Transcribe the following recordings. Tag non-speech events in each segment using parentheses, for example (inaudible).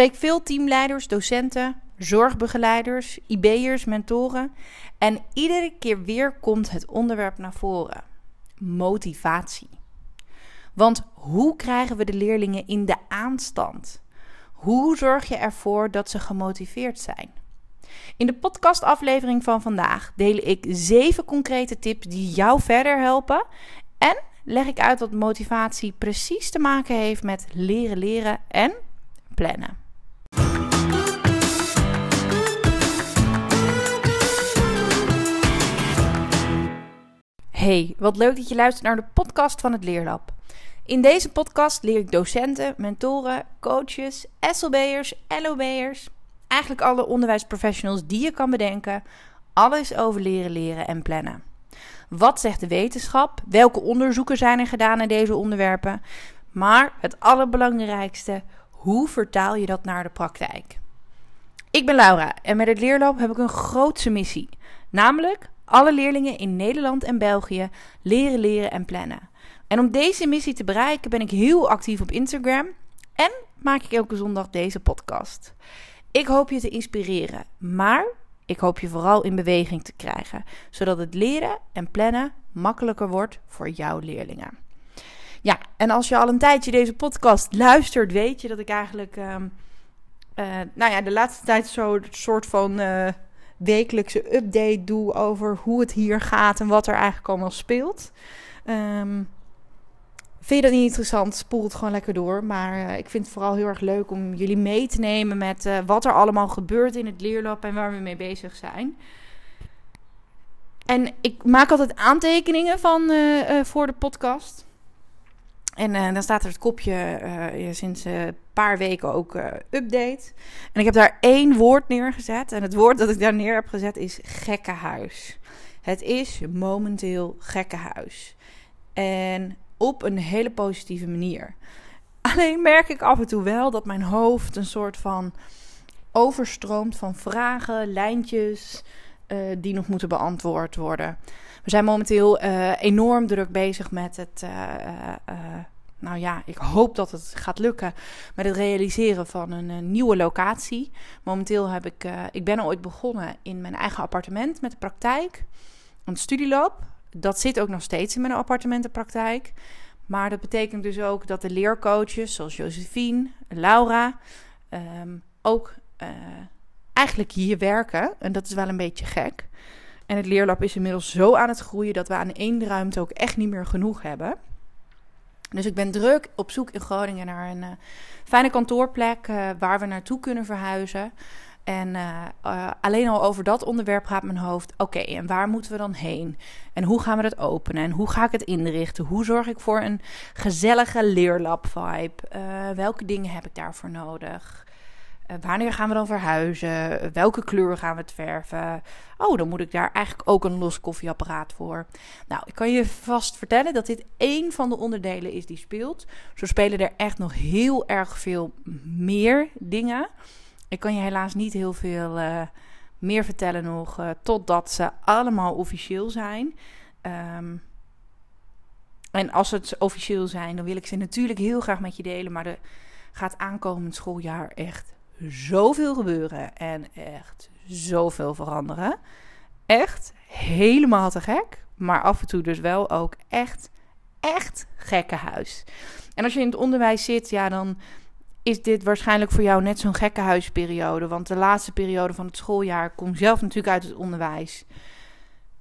spreek veel teamleiders, docenten, zorgbegeleiders, IB'ers, mentoren. En iedere keer weer komt het onderwerp naar voren: motivatie. Want hoe krijgen we de leerlingen in de aanstand? Hoe zorg je ervoor dat ze gemotiveerd zijn? In de podcastaflevering van vandaag deel ik zeven concrete tips die jou verder helpen. En leg ik uit wat motivatie precies te maken heeft met leren leren en plannen. Hey, wat leuk dat je luistert naar de podcast van het Leerlab. In deze podcast leer ik docenten, mentoren, coaches, SLB'ers, LOB'ers, eigenlijk alle onderwijsprofessionals die je kan bedenken, alles over leren leren en plannen. Wat zegt de wetenschap? Welke onderzoeken zijn er gedaan naar deze onderwerpen? Maar het allerbelangrijkste, hoe vertaal je dat naar de praktijk? Ik ben Laura en met het Leerlab heb ik een grootse missie. Namelijk alle leerlingen in Nederland en België leren leren en plannen. En om deze missie te bereiken ben ik heel actief op Instagram en maak ik elke zondag deze podcast. Ik hoop je te inspireren, maar ik hoop je vooral in beweging te krijgen, zodat het leren en plannen makkelijker wordt voor jouw leerlingen. Ja, en als je al een tijdje deze podcast luistert, weet je dat ik eigenlijk, uh, nou ja, de laatste tijd zo'n soort van uh, wekelijkse update doe over hoe het hier gaat en wat er eigenlijk allemaal speelt. Um, Vind je dat niet interessant? Spoel het gewoon lekker door. Maar uh, ik vind het vooral heel erg leuk om jullie mee te nemen met uh, wat er allemaal gebeurt in het leerlab en waar we mee bezig zijn. En ik maak altijd aantekeningen van uh, voor de podcast. En dan staat er het kopje sinds een paar weken ook update. En ik heb daar één woord neergezet. En het woord dat ik daar neer heb gezet is gekkenhuis. Het is momenteel gekkenhuis. En op een hele positieve manier. Alleen merk ik af en toe wel dat mijn hoofd een soort van overstroomt van vragen, lijntjes die nog moeten beantwoord worden. We zijn momenteel uh, enorm druk bezig met het. Uh, nou ja, ik hoop dat het gaat lukken met het realiseren van een, nieuwe locatie. Momenteel heb ik, ik ben ooit begonnen in mijn eigen appartement met de praktijk, een studielab dat zit ook nog steeds in mijn appartementenpraktijk. Maar dat betekent dus ook dat de leercoaches, zoals Josephine, Laura, ehm, ook eigenlijk hier werken. En dat is wel een beetje gek. En het leerlab is inmiddels zo aan het groeien dat we aan één ruimte ook echt niet meer genoeg hebben. Dus ik ben druk op zoek in Groningen naar een uh, fijne kantoorplek uh, waar we naartoe kunnen verhuizen. En uh, alleen al over dat onderwerp gaat mijn hoofd. Oké, en waar moeten we dan heen? En hoe gaan we dat openen? En hoe ga ik het inrichten? Hoe zorg ik voor een gezellige leerlab-vibe? Uh, welke dingen heb ik daarvoor nodig? Wanneer gaan we dan verhuizen? Welke kleur gaan we het verven? Oh, dan moet ik daar eigenlijk ook een los koffieapparaat voor. Nou, ik kan je vast vertellen dat dit één van de onderdelen is die speelt. Zo spelen er echt nog heel erg veel meer dingen. Ik kan je helaas niet heel veel uh, meer vertellen nog, uh, totdat ze allemaal officieel zijn. Um, en als het officieel zijn, dan wil ik ze natuurlijk heel graag met je delen. Maar er gaat aankomend schooljaar echt zoveel gebeuren en echt zoveel veranderen. Echt helemaal te gek. Maar af en toe dus wel ook echt, echt gekke huis. En als je in het onderwijs zit, ja, dan is dit waarschijnlijk voor jou net zo'n gekke huisperiode. Want de laatste periode van het schooljaar, kom zelf natuurlijk uit het onderwijs,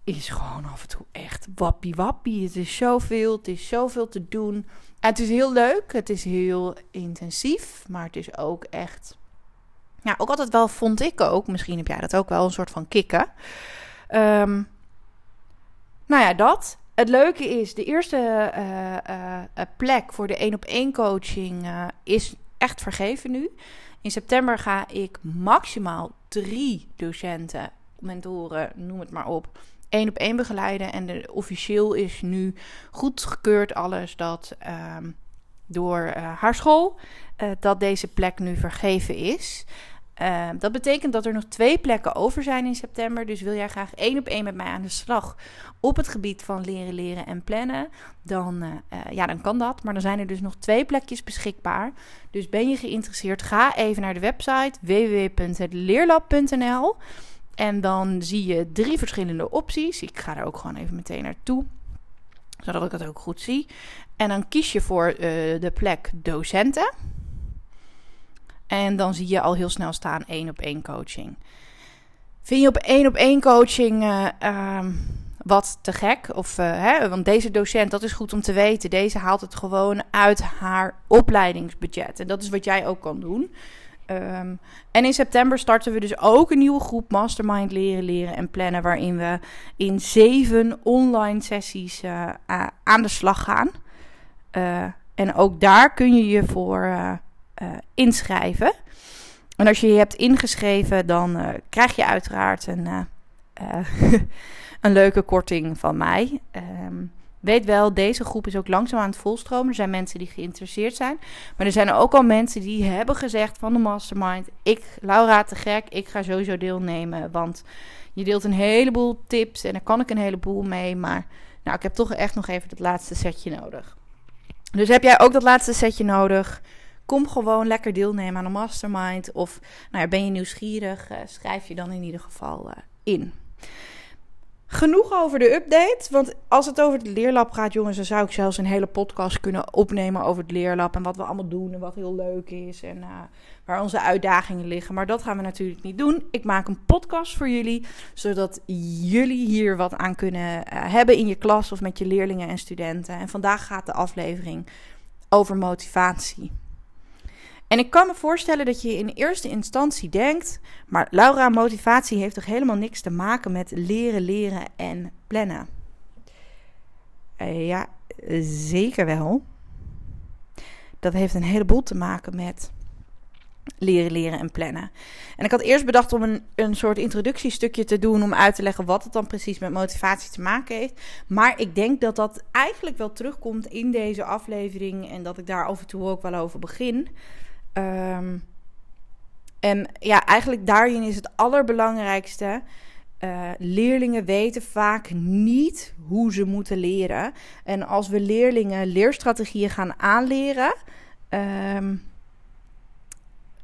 is gewoon af en toe echt wappie wappie. Het is zoveel, het is zoveel te doen. En het is heel leuk, het is heel intensief, maar het is ook echt... Ja, ook altijd wel vond ik ook, misschien heb jij dat ook wel, een soort van kicken. Um, nou ja, dat. Het leuke is, de eerste uh, uh, plek voor de één op één coaching is echt vergeven nu. In september ga ik maximaal drie docenten, mentoren, noem het maar op, één op één begeleiden. En de, officieel is nu goedgekeurd alles dat um, door uh, haar school uh, dat deze plek nu vergeven is. Uh, dat betekent dat er nog twee plekken over zijn in september. Dus wil jij graag één op één met mij aan de slag op het gebied van leren, leren en plannen, dan, uh, ja, dan kan dat. Maar dan zijn er dus nog twee plekjes beschikbaar. Dus ben je geïnteresseerd, ga even naar de website www.hetleerlab.nl. En dan zie je drie verschillende opties. Ik ga er ook gewoon even meteen naartoe, zodat ik het ook goed zie. En dan kies je voor uh, de plek docenten. En dan zie je al heel snel staan één op één coaching. Vind je op één op één coaching uh, uh, wat te gek? Of, uh, hè, want deze docent, dat is goed om te weten. Deze haalt het gewoon uit haar opleidingsbudget. En dat is wat jij ook kan doen. Um, en in september starten we dus ook een nieuwe groep Mastermind Leren, Leren en Plannen. Waarin we in zeven online sessies uh, aan de slag gaan. Uh, en ook daar kun je je voor uh, inschrijven. En als je je hebt ingeschreven, dan krijg je uiteraard een, (laughs) een leuke korting van mij. Um, Weet wel, deze groep is ook langzaam aan het volstromen. Er zijn mensen die geïnteresseerd zijn. Maar er zijn ook al mensen die hebben gezegd van de mastermind... Ik, Laura, te gek, ik ga sowieso deelnemen. Want je deelt een heleboel tips en daar kan ik een heleboel mee. Maar nou, ik heb toch echt nog even dat laatste setje nodig. Dus heb jij ook dat laatste setje nodig? Kom gewoon lekker deelnemen aan de mastermind. Of nou ja, ben je nieuwsgierig? Uh, schrijf je dan in ieder geval uh, in. Genoeg over de update. Want als het over het leerlab gaat, jongens, dan zou ik zelfs een hele podcast kunnen opnemen over het leerlab. En wat we allemaal doen en wat heel leuk is. En uh, waar onze uitdagingen liggen. Maar dat gaan we natuurlijk niet doen. Ik maak een podcast voor jullie. Zodat jullie hier wat aan kunnen uh, hebben in je klas of met je leerlingen en studenten. En vandaag gaat de aflevering over motivatie. En ik kan me voorstellen dat je in eerste instantie denkt: maar Laura, motivatie heeft toch helemaal niks te maken met leren, leren en plannen? Uh, ja, zeker wel. Dat heeft een heleboel te maken met leren, leren en plannen. En ik had eerst bedacht om een, een soort introductiestukje te doen om uit te leggen wat het dan precies met motivatie te maken heeft. Maar ik denk dat dat eigenlijk wel terugkomt in deze aflevering en dat ik daar af en toe ook wel over begin. Um, en ja, eigenlijk daarin is het allerbelangrijkste. Uh, leerlingen weten vaak niet hoe ze moeten leren. En als we leerlingen leerstrategieën gaan aanleren. Um,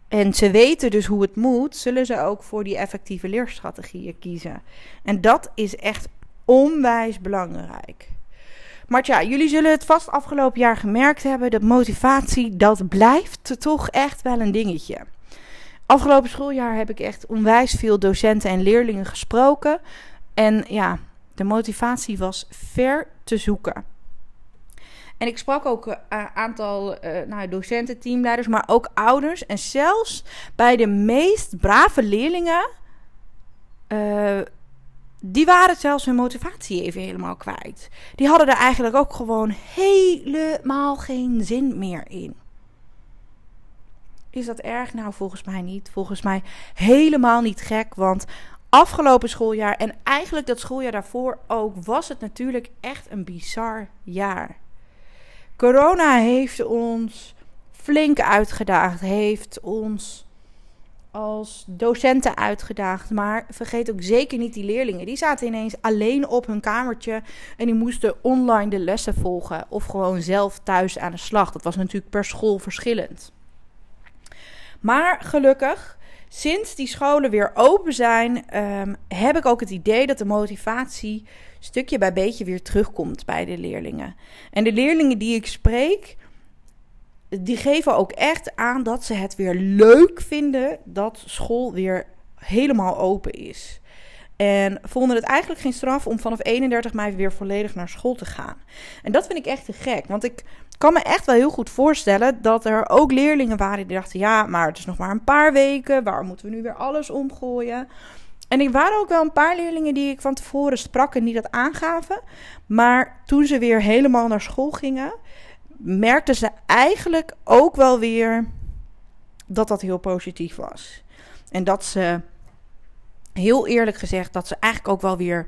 en ze weten dus hoe het moet, zullen ze ook voor die effectieve leerstrategieën kiezen. En dat is echt onwijs belangrijk. Maar ja, jullie zullen het vast afgelopen jaar gemerkt hebben. De motivatie, dat blijft toch echt wel een dingetje. Afgelopen schooljaar heb ik echt onwijs veel docenten en leerlingen gesproken. En ja, de motivatie was ver te zoeken. En ik sprak ook een uh, aantal uh, docenten, teamleiders, maar ook ouders. En zelfs bij de meest brave leerlingen uh, die waren zelfs hun motivatie even helemaal kwijt. Die hadden er eigenlijk ook gewoon helemaal geen zin meer in. Is dat erg? Nou, volgens mij niet. Volgens mij helemaal niet gek. Want afgelopen schooljaar en eigenlijk dat schooljaar daarvoor ook, was het natuurlijk echt een bizar jaar. Corona heeft ons flink uitgedaagd, heeft ons als docenten uitgedaagd. Maar vergeet ook zeker niet die leerlingen. Die zaten ineens alleen op hun kamertje en die moesten online de lessen volgen of gewoon zelf thuis aan de slag. Dat was natuurlijk per school verschillend. Maar gelukkig, sinds die scholen weer open zijn, um, heb ik ook het idee dat de motivatie stukje bij beetje weer terugkomt bij de leerlingen. En de leerlingen die ik spreek, die geven ook echt aan dat ze het weer leuk vinden dat school weer helemaal open is. En vonden het eigenlijk geen straf om vanaf 31 mei weer volledig naar school te gaan. En dat vind ik echt te gek. Want ik kan me echt wel heel goed voorstellen dat er ook leerlingen waren die dachten: ja, maar het is nog maar een paar weken. Waar moeten we nu weer alles omgooien? En er waren ook wel een paar leerlingen die ik van tevoren sprak en die dat aangaven. Maar toen ze weer helemaal naar school gingen, merkten ze eigenlijk ook wel weer dat dat heel positief was. En dat ze, heel eerlijk gezegd, dat ze eigenlijk ook wel weer,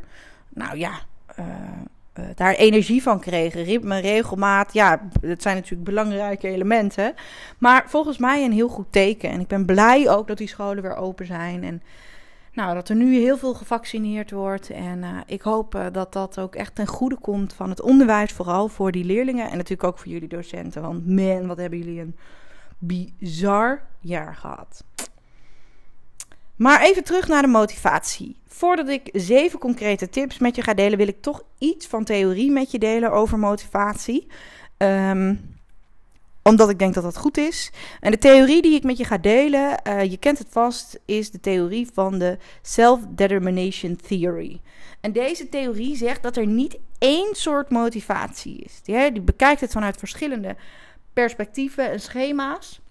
nou ja, uh, daar energie van kregen. Ritme, regelmaat, ja, dat zijn natuurlijk belangrijke elementen. Maar volgens mij een heel goed teken. En ik ben blij ook dat die scholen weer open zijn. En nou, dat er nu heel veel gevaccineerd wordt. En uh, ik hoop uh, dat dat ook echt ten goede komt van het onderwijs, vooral voor die leerlingen. En natuurlijk ook voor jullie docenten. Want man, wat hebben jullie een bizar jaar gehad. Maar even terug naar de motivatie. Voordat ik zeven concrete tips met je ga delen, wil ik toch iets van theorie met je delen over motivatie. Um, omdat ik denk dat dat goed is. En de theorie die ik met je ga delen, uh, je kent het vast, is de theorie van de Self-Determination Theory. En deze theorie zegt dat er niet één soort motivatie is. Die, die bekijkt het vanuit verschillende perspectieven en schema's.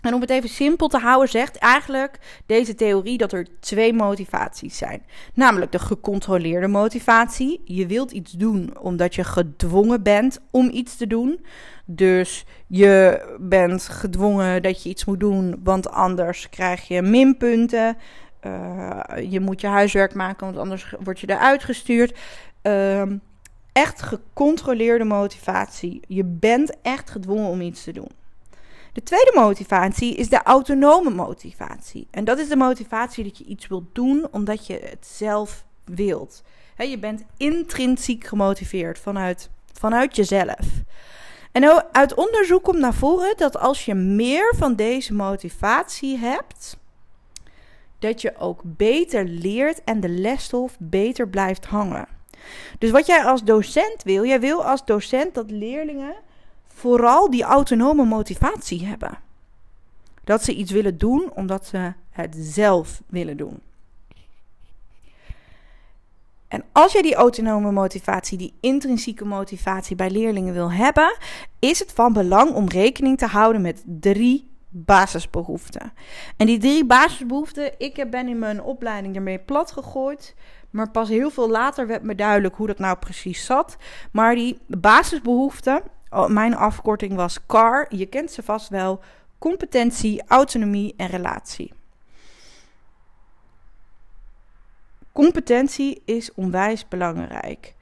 En om het even simpel te houden, zegt eigenlijk deze theorie dat er twee motivaties zijn. Namelijk de gecontroleerde motivatie. Je wilt iets doen omdat je gedwongen bent om iets te doen. Dus je bent gedwongen dat je iets moet doen, want anders krijg je minpunten. Uh, je moet je huiswerk maken, want anders word je eruit gestuurd. Uh, echt gecontroleerde motivatie. Je bent echt gedwongen om iets te doen. De tweede motivatie is de autonome motivatie. En dat is de motivatie dat je iets wilt doen omdat je het zelf wilt. je bent intrinsiek gemotiveerd vanuit, vanuit jezelf. En uit onderzoek komt naar voren dat als je meer van deze motivatie hebt, dat je ook beter leert en de lesstof beter blijft hangen. Dus wat jij als docent wil, jij wil als docent dat leerlingen vooral die autonome motivatie hebben. Dat ze iets willen doen omdat ze het zelf willen doen. En als je die autonome motivatie, die intrinsieke motivatie bij leerlingen wil hebben, is het van belang om rekening te houden met drie basisbehoeften. En die drie basisbehoeften, ik ben in mijn opleiding ermee plat gegooid. Maar pas heel veel later werd me duidelijk hoe dat nou precies zat. Maar die basisbehoeften, mijn afkorting was CAR, je kent ze vast wel: competentie, autonomie en relatie. Competentie is onwijs belangrijk.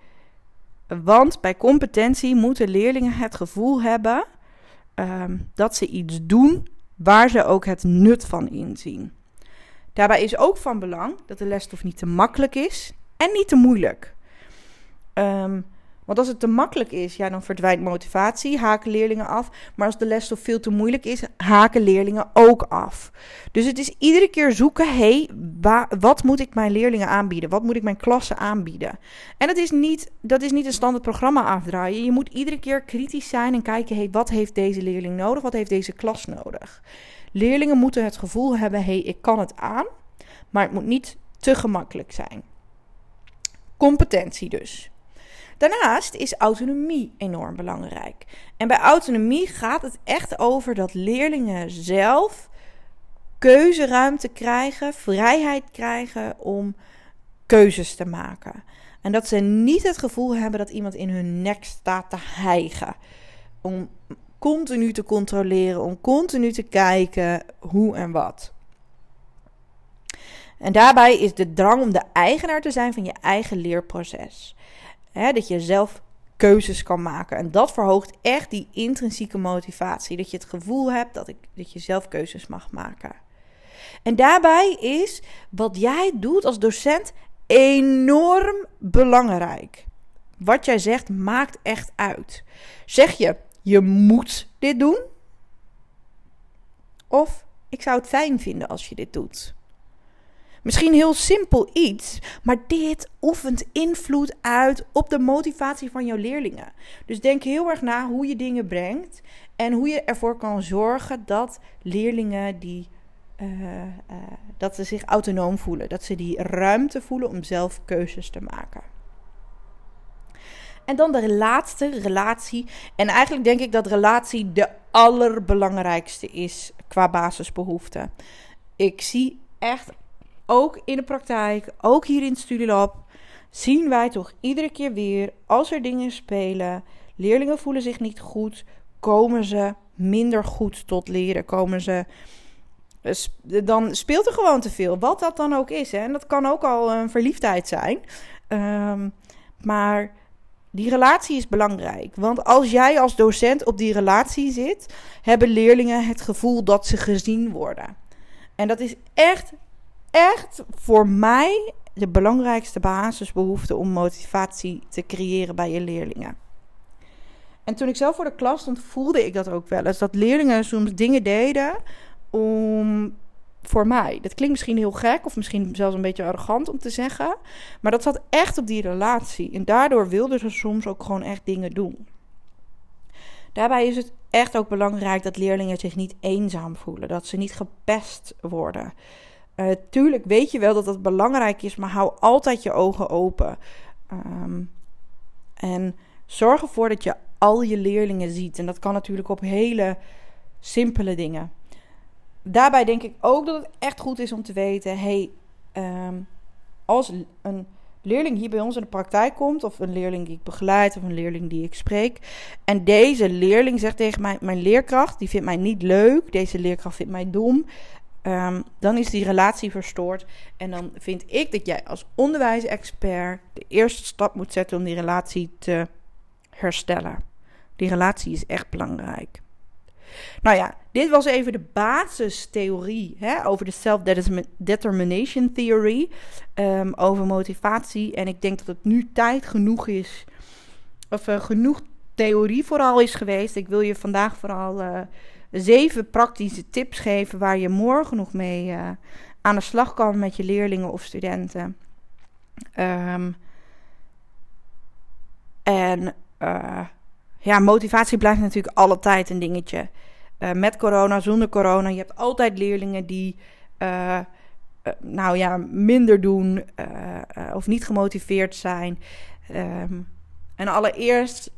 Want bij competentie moeten leerlingen het gevoel hebben um, dat ze iets doen waar ze ook het nut van inzien. Daarbij is ook van belang dat de lesstof niet te makkelijk is en niet te moeilijk. Um, want als het te makkelijk is, ja, dan verdwijnt motivatie, haken leerlingen af. Maar als de lesstof veel te moeilijk is, haken leerlingen ook af. Dus het is iedere keer zoeken, hé, hey, wat moet ik mijn leerlingen aanbieden? Wat moet ik mijn klassen aanbieden? En dat is niet, dat is niet een standaard programma afdraaien. Je moet iedere keer kritisch zijn en kijken, hé, hey, wat heeft deze leerling nodig? Wat heeft deze klas nodig? Leerlingen moeten het gevoel hebben, hé, hey, ik kan het aan, maar het moet niet te gemakkelijk zijn. Competentie dus. Daarnaast is autonomie enorm belangrijk. En bij autonomie gaat het echt over dat leerlingen zelf keuzeruimte krijgen, vrijheid krijgen om keuzes te maken. En dat ze niet het gevoel hebben dat iemand in hun nek staat te hijgen. Om continu te controleren, om continu te kijken hoe en wat. En daarbij is de drang om de eigenaar te zijn van je eigen leerproces. Dat je zelf keuzes kan maken. En dat verhoogt echt die intrinsieke motivatie. Dat je het gevoel hebt dat, ik, dat je zelf keuzes mag maken. En daarbij is wat jij doet als docent enorm belangrijk. Wat jij zegt maakt echt uit. Zeg je, je moet dit doen? Of ik zou het fijn vinden als je dit doet. Misschien heel simpel iets, maar dit oefent invloed uit op de motivatie van jouw leerlingen. Dus denk heel erg na hoe je dingen brengt en hoe je ervoor kan zorgen dat leerlingen die uh, uh, dat ze zich autonoom voelen, dat ze die ruimte voelen om zelf keuzes te maken. En dan de laatste relatie. En eigenlijk denk ik dat relatie de allerbelangrijkste is qua basisbehoeften. Ik zie echt ook in de praktijk, ook hier in het Studielab, zien wij toch iedere keer weer, als er dingen spelen, leerlingen voelen zich niet goed, komen ze minder goed tot leren, komen ze dan speelt er gewoon te veel. Wat dat dan ook is. Hè? En dat kan ook al een verliefdheid zijn. Um, maar die relatie is belangrijk. Want als jij als docent op die relatie zit, hebben leerlingen het gevoel dat ze gezien worden. En dat is echt, echt voor mij de belangrijkste basisbehoefte om motivatie te creëren bij je leerlingen. En toen ik zelf voor de klas stond, voelde ik dat ook wel eens. Dat leerlingen soms dingen deden om voor mij. Dat klinkt misschien heel gek of misschien zelfs een beetje arrogant om te zeggen. Maar dat zat echt op die relatie. En daardoor wilden ze soms ook gewoon echt dingen doen. Daarbij is het echt ook belangrijk dat leerlingen zich niet eenzaam voelen. Dat ze niet gepest worden. Uh, tuurlijk weet je wel dat dat belangrijk is, maar hou altijd je ogen open. Ehm, en zorg ervoor dat je al je leerlingen ziet. En dat kan natuurlijk op hele simpele dingen daarbij denk ik ook dat het echt goed is om te weten: hey, ehm, als een leerling hier bij ons in de praktijk komt, of een leerling die ik begeleid, of een leerling die ik spreek, en deze leerling zegt tegen mij: Mijn leerkracht die vindt mij niet leuk, deze leerkracht vindt mij dom. Um, dan is die relatie verstoord. En dan vind ik dat jij als onderwijsexpert de eerste stap moet zetten om die relatie te herstellen. Die relatie is echt belangrijk. Nou ja, dit was even de basistheorie hè, over de self-determination theory. Um, over motivatie. En ik denk dat het nu tijd genoeg is. Of uh, genoeg theorie vooral is geweest. Ik wil je vandaag vooral uh, zeven praktische tips geven. Waar je morgen nog mee uh, aan de slag kan met je leerlingen of studenten. Um, en ja, motivatie blijft natuurlijk alle tijd een dingetje. Uh, met corona, zonder corona. Je hebt altijd leerlingen die, uh, nou ja, minder doen of niet gemotiveerd zijn. Um, en allereerst,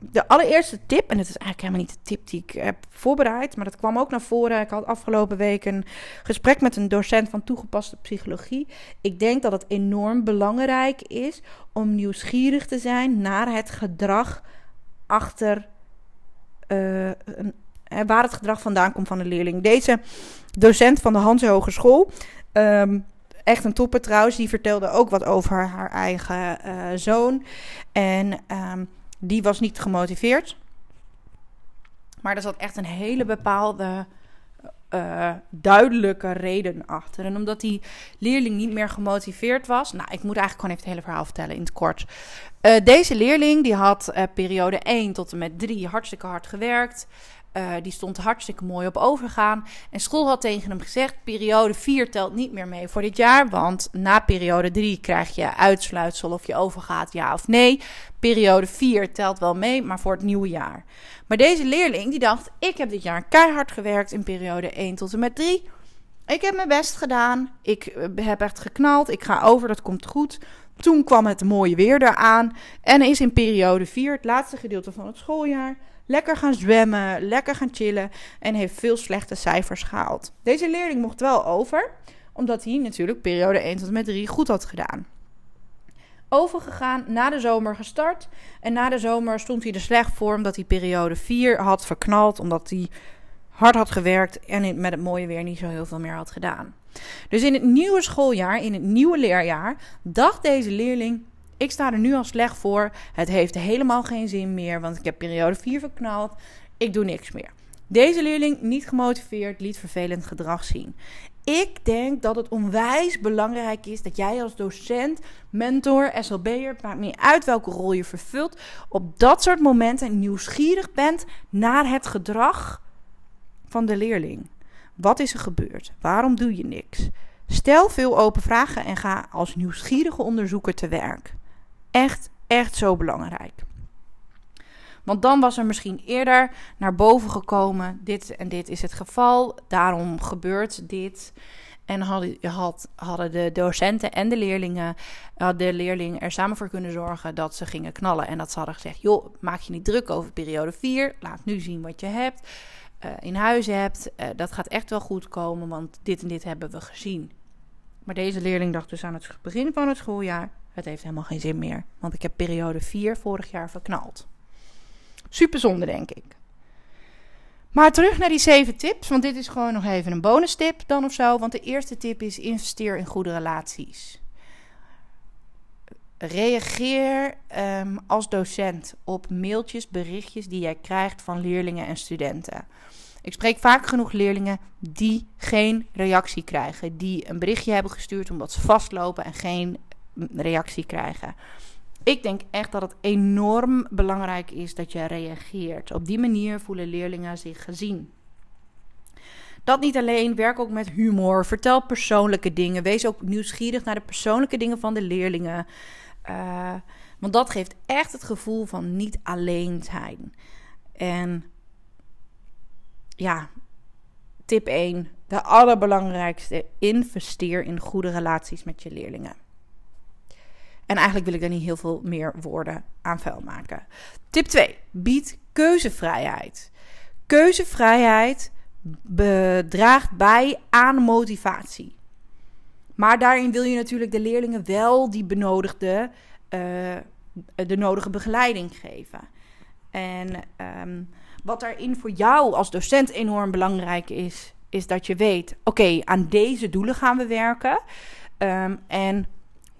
de allereerste tip, en het is eigenlijk helemaal niet de tip die ik heb voorbereid, maar dat kwam ook naar voren. Ik had afgelopen week een gesprek met een docent van toegepaste psychologie. Ik denk dat het enorm belangrijk is om nieuwsgierig te zijn naar het gedrag achter uh, waar het gedrag vandaan komt van de leerling. Deze docent van de Hanse Hogeschool, um, echt een topper trouwens, die vertelde ook wat over haar eigen uh, zoon. En um, die was niet gemotiveerd. Maar er zat echt een hele bepaalde uh, duidelijke reden achter. En omdat die leerling niet meer gemotiveerd was. Nou, ik moet eigenlijk gewoon even het hele verhaal vertellen in het kort. Uh, deze leerling die had periode 1 tot en met 3 hartstikke hard gewerkt. Uh, die stond hartstikke mooi op overgaan. En school had tegen hem gezegd: periode 4 telt niet meer mee voor dit jaar. Want na periode 3 krijg je uitsluitsel of je overgaat ja of nee. Periode 4 telt wel mee, maar voor het nieuwe jaar. Maar deze leerling die dacht: ik heb dit jaar keihard gewerkt in periode 1 tot en met 3. Ik heb mijn best gedaan. Ik heb echt geknald. Ik ga over, dat komt goed. Toen kwam het mooie weer eraan. En is in periode 4, het laatste gedeelte van het schooljaar, lekker gaan zwemmen, lekker gaan chillen en heeft veel slechte cijfers gehaald. Deze leerling mocht wel over, omdat hij natuurlijk periode 1 tot en met 3 goed had gedaan. Overgegaan, na de zomer gestart. En na de zomer stond hij er slecht voor, omdat hij periode 4 had verknald, omdat hij hard had gewerkt en met het mooie weer niet zo heel veel meer had gedaan. Dus in het nieuwe schooljaar, in het nieuwe leerjaar, dacht deze leerling: ik sta er nu al slecht voor. Het heeft helemaal geen zin meer, want ik heb periode 4 verknald. Ik doe niks meer. Deze leerling niet gemotiveerd, liet vervelend gedrag zien. Ik denk dat het onwijs belangrijk is dat jij als docent, mentor, SLB'er, maakt niet uit welke rol je vervult, op dat soort momenten nieuwsgierig bent naar het gedrag van de leerling. Wat is er gebeurd? Waarom doe je niks? Stel veel open vragen en ga als nieuwsgierige onderzoeker te werk. Echt, echt zo belangrijk. Want dan was er misschien eerder naar boven gekomen: dit en dit is het geval, daarom gebeurt dit. En hadden, had, hadden de docenten en de leerlingen, de leerlingen er samen voor kunnen zorgen dat ze gingen knallen. En dat ze hadden gezegd: joh, maak je niet druk over periode 4, laat nu zien wat je hebt. Uh, in huis hebt. Uh, dat gaat echt wel goed komen, want dit en dit hebben we gezien. Maar deze leerling dacht dus aan het begin van het schooljaar: het heeft helemaal geen zin meer, want ik heb periode 4 vorig jaar verknald. Super zonde, denk ik. Maar terug naar die zeven tips, want dit is gewoon nog even een bonus tip dan of zo. Want de eerste tip is investeer in goede relaties. reageer ehm, als docent op mailtjes, berichtjes die jij krijgt van leerlingen en studenten. Ik spreek vaak genoeg leerlingen die geen reactie krijgen, die een berichtje hebben gestuurd omdat ze vastlopen en geen reactie krijgen. Ik denk echt dat het enorm belangrijk is dat je reageert. Op die manier voelen leerlingen zich gezien. Dat niet alleen, werk ook met humor. Vertel persoonlijke dingen. Wees ook nieuwsgierig naar de persoonlijke dingen van de leerlingen. Uh, want dat geeft echt het gevoel van niet alleen zijn. En ja, tip 1. De allerbelangrijkste. Investeer in goede relaties met je leerlingen. En eigenlijk wil ik daar niet heel veel meer woorden aan vuil maken. Tip 2. Bied keuzevrijheid. Keuzevrijheid bedraagt bij aan motivatie. Maar daarin wil je natuurlijk de leerlingen wel die benodigde, uh, de nodige begeleiding geven. En um, wat daarin voor jou als docent enorm belangrijk is, is dat je weet: oké, aan deze doelen gaan we werken. Um, en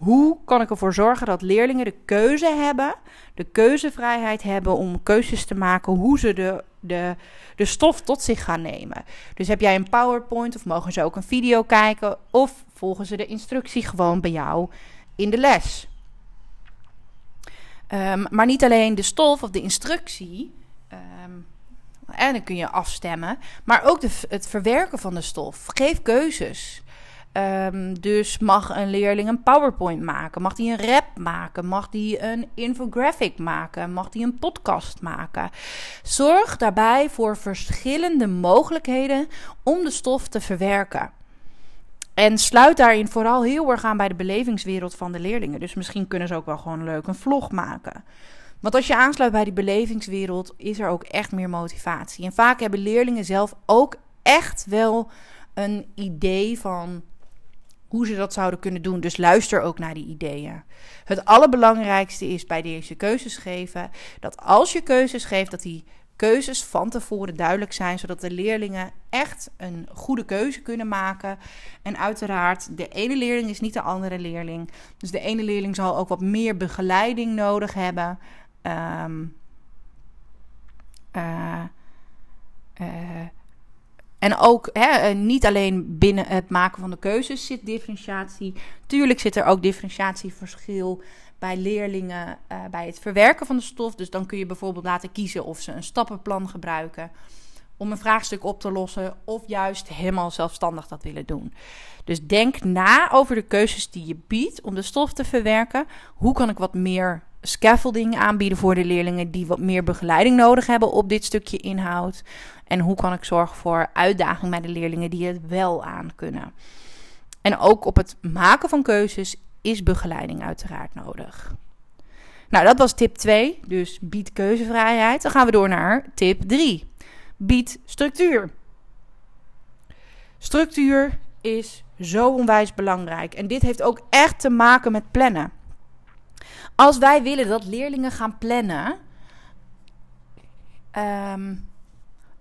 hoe kan ik ervoor zorgen dat leerlingen de keuze hebben, de keuzevrijheid hebben om keuzes te maken hoe ze de, de, de stof tot zich gaan nemen? Dus heb jij een PowerPoint of mogen ze ook een video kijken of volgen ze de instructie gewoon bij jou in de les? Um, maar niet alleen de stof of de instructie. Um, en dan kun je afstemmen. Maar ook de, het verwerken van de stof. Geef keuzes. Um, dus mag een leerling een PowerPoint maken? Mag die een rap maken? Mag die een infographic maken? Mag die een podcast maken? Zorg daarbij voor verschillende mogelijkheden om de stof te verwerken. En sluit daarin vooral heel erg aan bij de belevingswereld van de leerlingen. Dus misschien kunnen ze ook wel gewoon leuk een vlog maken. Want als je aansluit bij die belevingswereld, is er ook echt meer motivatie. En vaak hebben leerlingen zelf ook echt wel een idee van hoe ze dat zouden kunnen doen. Dus luister ook naar die ideeën. Het allerbelangrijkste is bij deze keuzes geven dat als je keuzes geeft, dat die keuzes van tevoren duidelijk zijn, zodat de leerlingen echt een goede keuze kunnen maken. En uiteraard, de ene leerling is niet de andere leerling. Dus de ene leerling zal ook wat meer begeleiding nodig hebben. Um, en ook hè, eh, niet alleen binnen het maken van de keuzes zit differentiatie. Tuurlijk zit er ook differentiatieverschil bij leerlingen uh, bij het verwerken van de stof. Dus dan kun je bijvoorbeeld laten kiezen of ze een stappenplan gebruiken om een vraagstuk op te lossen, of juist helemaal zelfstandig dat willen doen. Dus denk na over de keuzes die je biedt om de stof te verwerken. Hoe kan ik wat meer scaffolding aanbieden voor de leerlingen die wat meer begeleiding nodig hebben op dit stukje inhoud? En hoe kan ik zorgen voor uitdaging bij de leerlingen die het wel aan kunnen? En ook op het maken van keuzes is begeleiding uiteraard nodig. Nou, dat was tip 2, dus bied keuzevrijheid. Dan gaan we door naar tip 3. Bied structuur. Structuur is zo onwijs belangrijk. En dit heeft ook echt te maken met plannen. Als wij willen dat leerlingen gaan plannen, um,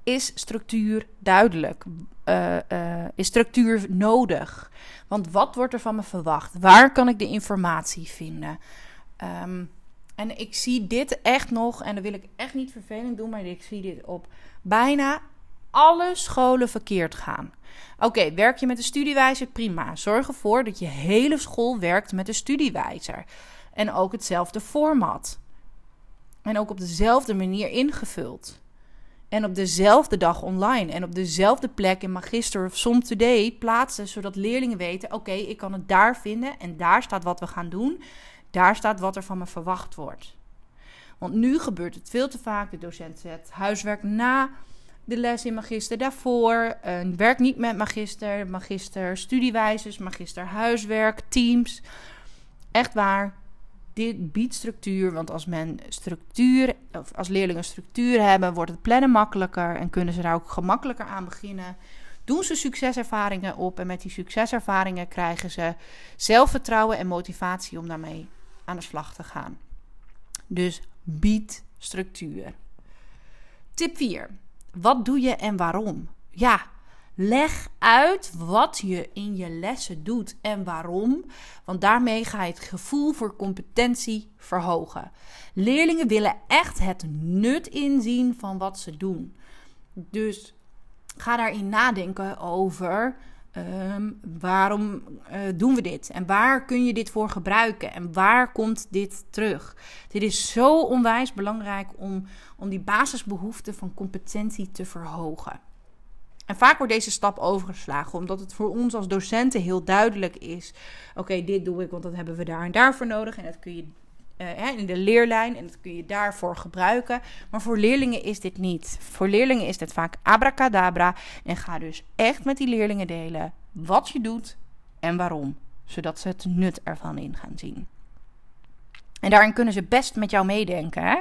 is structuur duidelijk? Uh, uh, is structuur nodig? Want wat wordt er van me verwacht? Waar kan ik de informatie vinden? Um, en ik zie dit echt nog, en dat wil ik echt niet vervelend doen, maar ik zie dit op bijna alle scholen verkeerd gaan. Oké, werk je met een studiewijzer? Prima. Zorg ervoor dat je hele school werkt met een studiewijzer. En ook hetzelfde format. En ook op dezelfde manier ingevuld. En op dezelfde dag online. En op dezelfde plek in Magister of Som Today plaatsen. Zodat leerlingen weten: oké, ik kan het daar vinden. En daar staat wat we gaan doen. Daar staat wat er van me verwacht wordt. Want nu gebeurt het veel te vaak. De docent zet huiswerk na de les in magister daarvoor. Uh, werk niet met magister, magister studiewijzers, magister huiswerk, teams. Echt waar, dit biedt structuur. Want als men structuur, of als leerlingen structuur hebben, wordt het plannen makkelijker en kunnen ze daar ook gemakkelijker aan beginnen. Doen ze succeservaringen op en met die succeservaringen krijgen ze zelfvertrouwen en motivatie om daarmee aan de slag te gaan. Dus bied structuur. Tip 4. Wat doe je en waarom? Ja, Leg uit wat je in je lessen doet en waarom, want daarmee ga je het gevoel voor competentie verhogen. Leerlingen willen echt het nut inzien van wat ze doen. Dus ga daarin nadenken over Ehm, waarom uh, doen we dit? En waar kun je dit voor gebruiken? En waar komt dit terug? Dit is zo onwijs belangrijk om, om die basisbehoeften van competentie te verhogen. En vaak wordt deze stap overgeslagen, omdat het voor ons als docenten heel duidelijk is: oké, dit doe ik, want dat hebben we daar en daarvoor nodig. En dat kun je uh, in de leerlijn en dat kun je daarvoor gebruiken. Maar voor leerlingen is dit niet. Voor leerlingen is dit vaak abracadabra. En ga dus echt met die leerlingen delen wat je doet en waarom. Zodat ze het nut ervan in gaan zien. En daarin kunnen ze best met jou meedenken. Hè?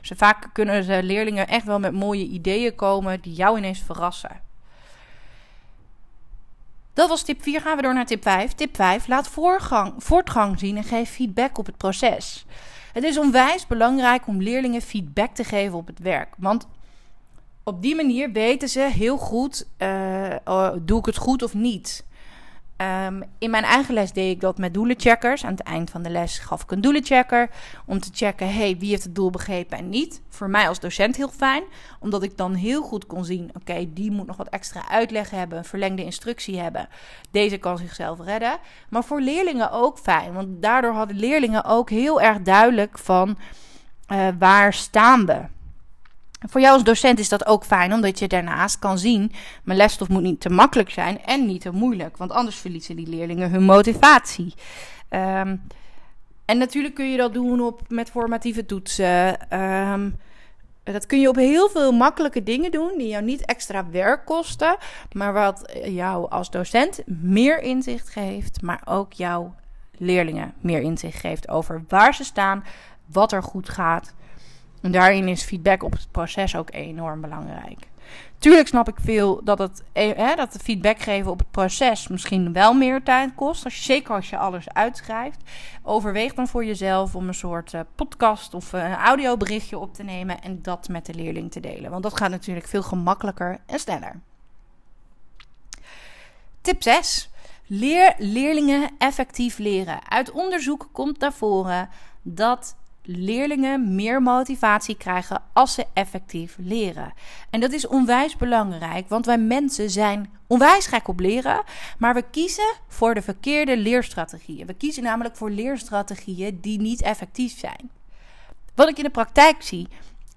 Vaak kunnen ze leerlingen echt wel met mooie ideeën komen die jou ineens verrassen. Dat was tip 4. Gaan we door naar tip 5. Tip 5. Laat voortgang zien en geef feedback op het proces. Het is onwijs belangrijk om leerlingen feedback te geven op het werk. Want op die manier weten ze heel goed: uh, doe ik het goed of niet? Ehm, in mijn eigen les deed ik dat met doelencheckers. Aan het eind van de les gaf ik een doelenchecker om te checken: hey, wie heeft het doel begrepen en niet. Voor mij als docent heel fijn, omdat ik dan heel goed kon zien: oké, die moet nog wat extra uitleg hebben, een verlengde instructie hebben. Deze kan zichzelf redden. Maar voor leerlingen ook fijn, want daardoor hadden leerlingen ook heel erg duidelijk van uh, waar staan we. Voor jou als docent is dat ook fijn, omdat je daarnaast kan zien: mijn lesstof moet niet te makkelijk zijn en niet te moeilijk, want anders verliezen die leerlingen hun motivatie. Ehm, en natuurlijk kun je dat doen op, met formatieve toetsen. Ehm, dat kun je op heel veel makkelijke dingen doen die jou niet extra werk kosten, maar wat jou als docent meer inzicht geeft, maar ook jouw leerlingen meer inzicht geeft over waar ze staan, wat er goed gaat en daarin is feedback op het proces ook enorm belangrijk. Tuurlijk snap ik veel dat het eh, hè, dat de feedback geven op het proces misschien wel meer tijd kost. Als je, zeker als je alles uitschrijft. Overweeg dan voor jezelf om een soort uh, podcast of een audioberichtje op te nemen en dat met de leerling te delen. Want dat gaat natuurlijk veel gemakkelijker en sneller. Tip 6. Leer leerlingen effectief leren. Uit onderzoek komt naar voren dat leerlingen meer motivatie krijgen als ze effectief leren. En dat is onwijs belangrijk, want wij mensen zijn onwijs gek op leren, maar we kiezen voor de verkeerde leerstrategieën. We kiezen namelijk voor leerstrategieën die niet effectief zijn. Wat ik in de praktijk zie,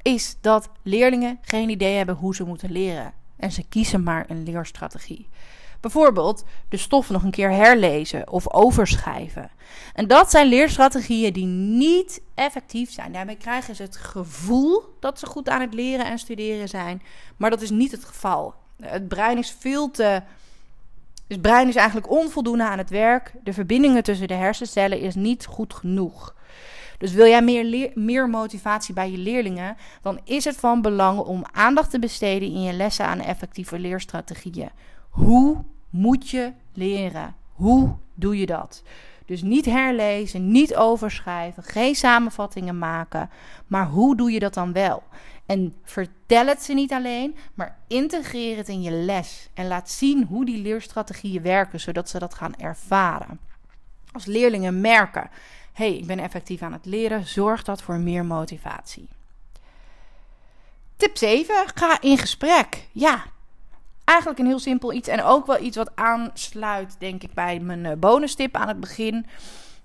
is dat leerlingen geen idee hebben hoe ze moeten leren. En ze kiezen maar een leerstrategie. Bijvoorbeeld de stof nog een keer herlezen of overschrijven. En dat zijn leerstrategieën die niet effectief zijn. Daarmee krijgen ze het gevoel dat ze goed aan het leren en studeren zijn, maar dat is niet het geval. Het brein is veel te. Het brein is eigenlijk onvoldoende aan het werk. De verbindingen tussen de hersencellen is niet goed genoeg. Dus wil jij meer, meer motivatie bij je leerlingen, dan is het van belang om aandacht te besteden in je lessen aan effectieve leerstrategieën. Hoe moet je leren? Hoe doe je dat? Dus niet herlezen, niet overschrijven, geen samenvattingen maken. Maar hoe doe je dat dan wel? En vertel het ze niet alleen, maar integreer het in je les. En laat zien hoe die leerstrategieën werken, zodat ze dat gaan ervaren. Als leerlingen merken: hey, ik ben effectief aan het leren, zorgt dat voor meer motivatie. Tip 7. Ga in gesprek. Ja, eigenlijk een heel simpel iets. En ook wel iets wat aansluit, denk ik, bij mijn uh, bonus tip aan het begin.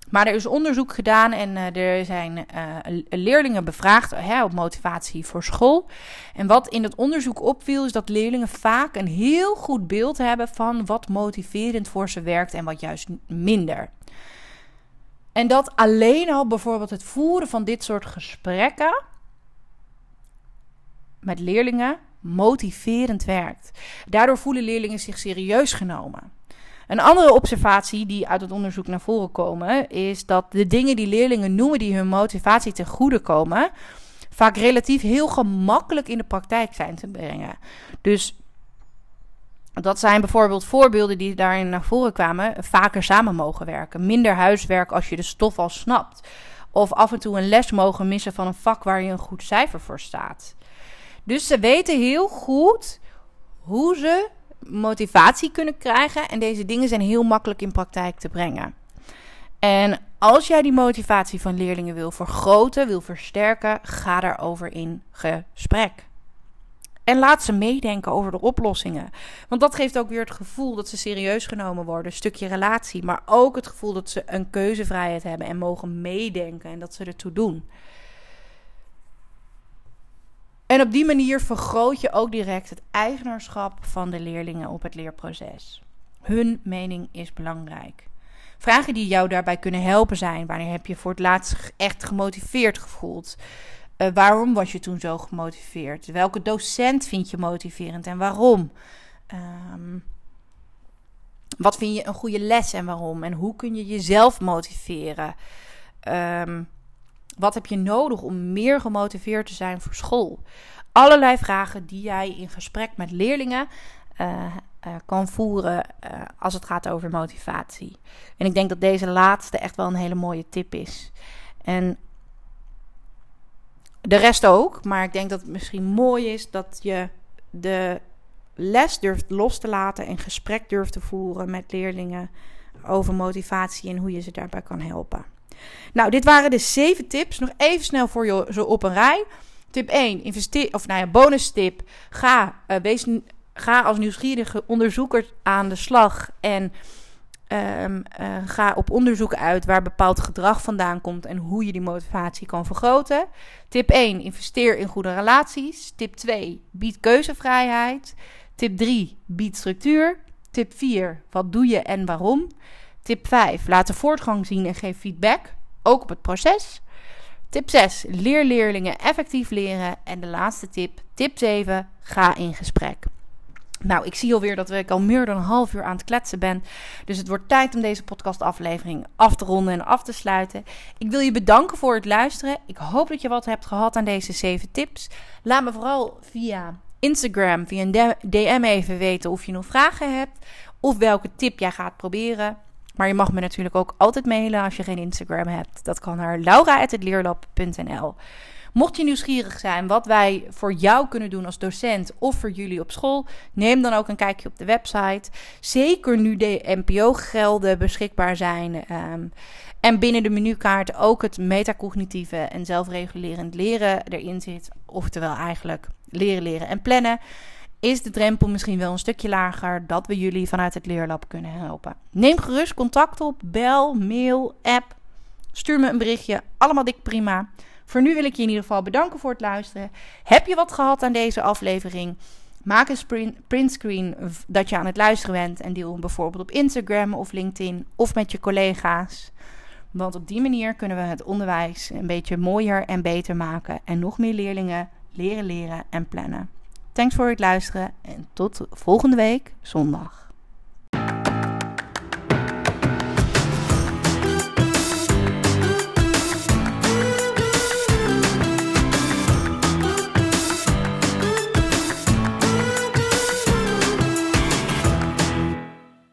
Maar er is onderzoek gedaan en uh, er zijn uh, leerlingen bevraagd hè, op motivatie voor school. En wat in het onderzoek opviel, is dat leerlingen vaak een heel goed beeld hebben van wat motiverend voor ze werkt en wat juist minder. En dat alleen al bijvoorbeeld het voeren van dit soort gesprekken met leerlingen motiverend werkt. Daardoor voelen leerlingen zich serieus genomen. Een andere observatie die uit het onderzoek naar voren komen, is dat de dingen die leerlingen noemen die hun motivatie ten goede komen, vaak relatief heel gemakkelijk in de praktijk zijn te brengen. Dus dat zijn bijvoorbeeld voorbeelden die daarin naar voren kwamen. Vaker samen mogen werken. Minder huiswerk als je de stof al snapt. Of af en toe een les mogen missen van een vak waar je een goed cijfer voor staat. Dus ze weten heel goed hoe ze motivatie kunnen krijgen. En deze dingen zijn heel makkelijk in praktijk te brengen. En als jij die motivatie van leerlingen wil vergroten, wil versterken, ga daarover in gesprek. En laat ze meedenken over de oplossingen. Want dat geeft ook weer het gevoel dat ze serieus genomen worden. Een stukje relatie. Maar ook het gevoel dat ze een keuzevrijheid hebben en mogen meedenken. En dat ze ertoe doen. En op die manier vergroot je ook direct het eigenaarschap van de leerlingen op het leerproces. Hun mening is belangrijk. Vragen die jou daarbij kunnen helpen zijn: wanneer heb je voor het laatst echt gemotiveerd gevoeld? Uh, waarom was je toen zo gemotiveerd? Welke docent vind je motiverend en waarom? Um, wat vind je een goede les en waarom? En hoe kun je jezelf motiveren? Um, wat heb je nodig om meer gemotiveerd te zijn voor school? Allerlei vragen die jij in gesprek met leerlingen uh, uh, kan voeren uh, als het gaat over motivatie. En ik denk dat deze laatste echt wel een hele mooie tip is. En de rest ook, maar ik denk dat het misschien mooi is dat je de les durft los te laten en gesprek durft te voeren met leerlingen over motivatie en hoe je ze daarbij kan helpen. Nou, dit waren de zeven tips. Nog even snel voor je zo op een rij. Tip 1, investeer, of nou ja, bonus tip. Ga, uh, wees, ga als nieuwsgierige onderzoeker aan de slag en um, uh, ga op onderzoek uit waar bepaald gedrag vandaan komt en hoe je die motivatie kan vergroten. Tip 1, investeer in goede relaties. Tip 2, bied keuzevrijheid. Tip 3, bied structuur. Tip 4, wat doe je en waarom? Tip 5, laat de voortgang zien en geef feedback, ook op het proces. Tip 6, leer leerlingen effectief leren. En de laatste tip, tip 7, ga in gesprek. Nou, ik zie alweer dat ik al meer dan een half uur aan het kletsen ben. Dus het wordt tijd om deze podcastaflevering af te ronden en af te sluiten. Ik wil je bedanken voor het luisteren. Ik hoop dat je wat hebt gehad aan deze 7 tips. Laat me vooral via Instagram, via een DM even weten of je nog vragen hebt. Of welke tip jij gaat proberen. Maar je mag me natuurlijk ook altijd mailen als je geen Instagram hebt. Dat kan naar laura.leerlab.nl. Mocht je nieuwsgierig zijn wat wij voor jou kunnen doen als docent of voor jullie op school, neem dan ook een kijkje op de website. Zeker nu de NPO-gelden beschikbaar zijn. Um, en binnen de menukaart ook het metacognitieve en zelfregulerend leren erin zit. Oftewel eigenlijk leren, leren en plannen is de drempel misschien wel een stukje lager dat we jullie vanuit het leerlab kunnen helpen. Neem gerust contact op, bel, mail, app, stuur me een berichtje, allemaal dik prima. Voor nu wil ik je in ieder geval bedanken voor het luisteren. Heb je wat gehad aan deze aflevering? Maak een printscreen dat je aan het luisteren bent en deel hem bijvoorbeeld op Instagram of LinkedIn of met je collega's. Want op die manier kunnen we het onderwijs een beetje mooier en beter maken en nog meer leerlingen leren leren en plannen. Thanks voor het luisteren en tot volgende week zondag.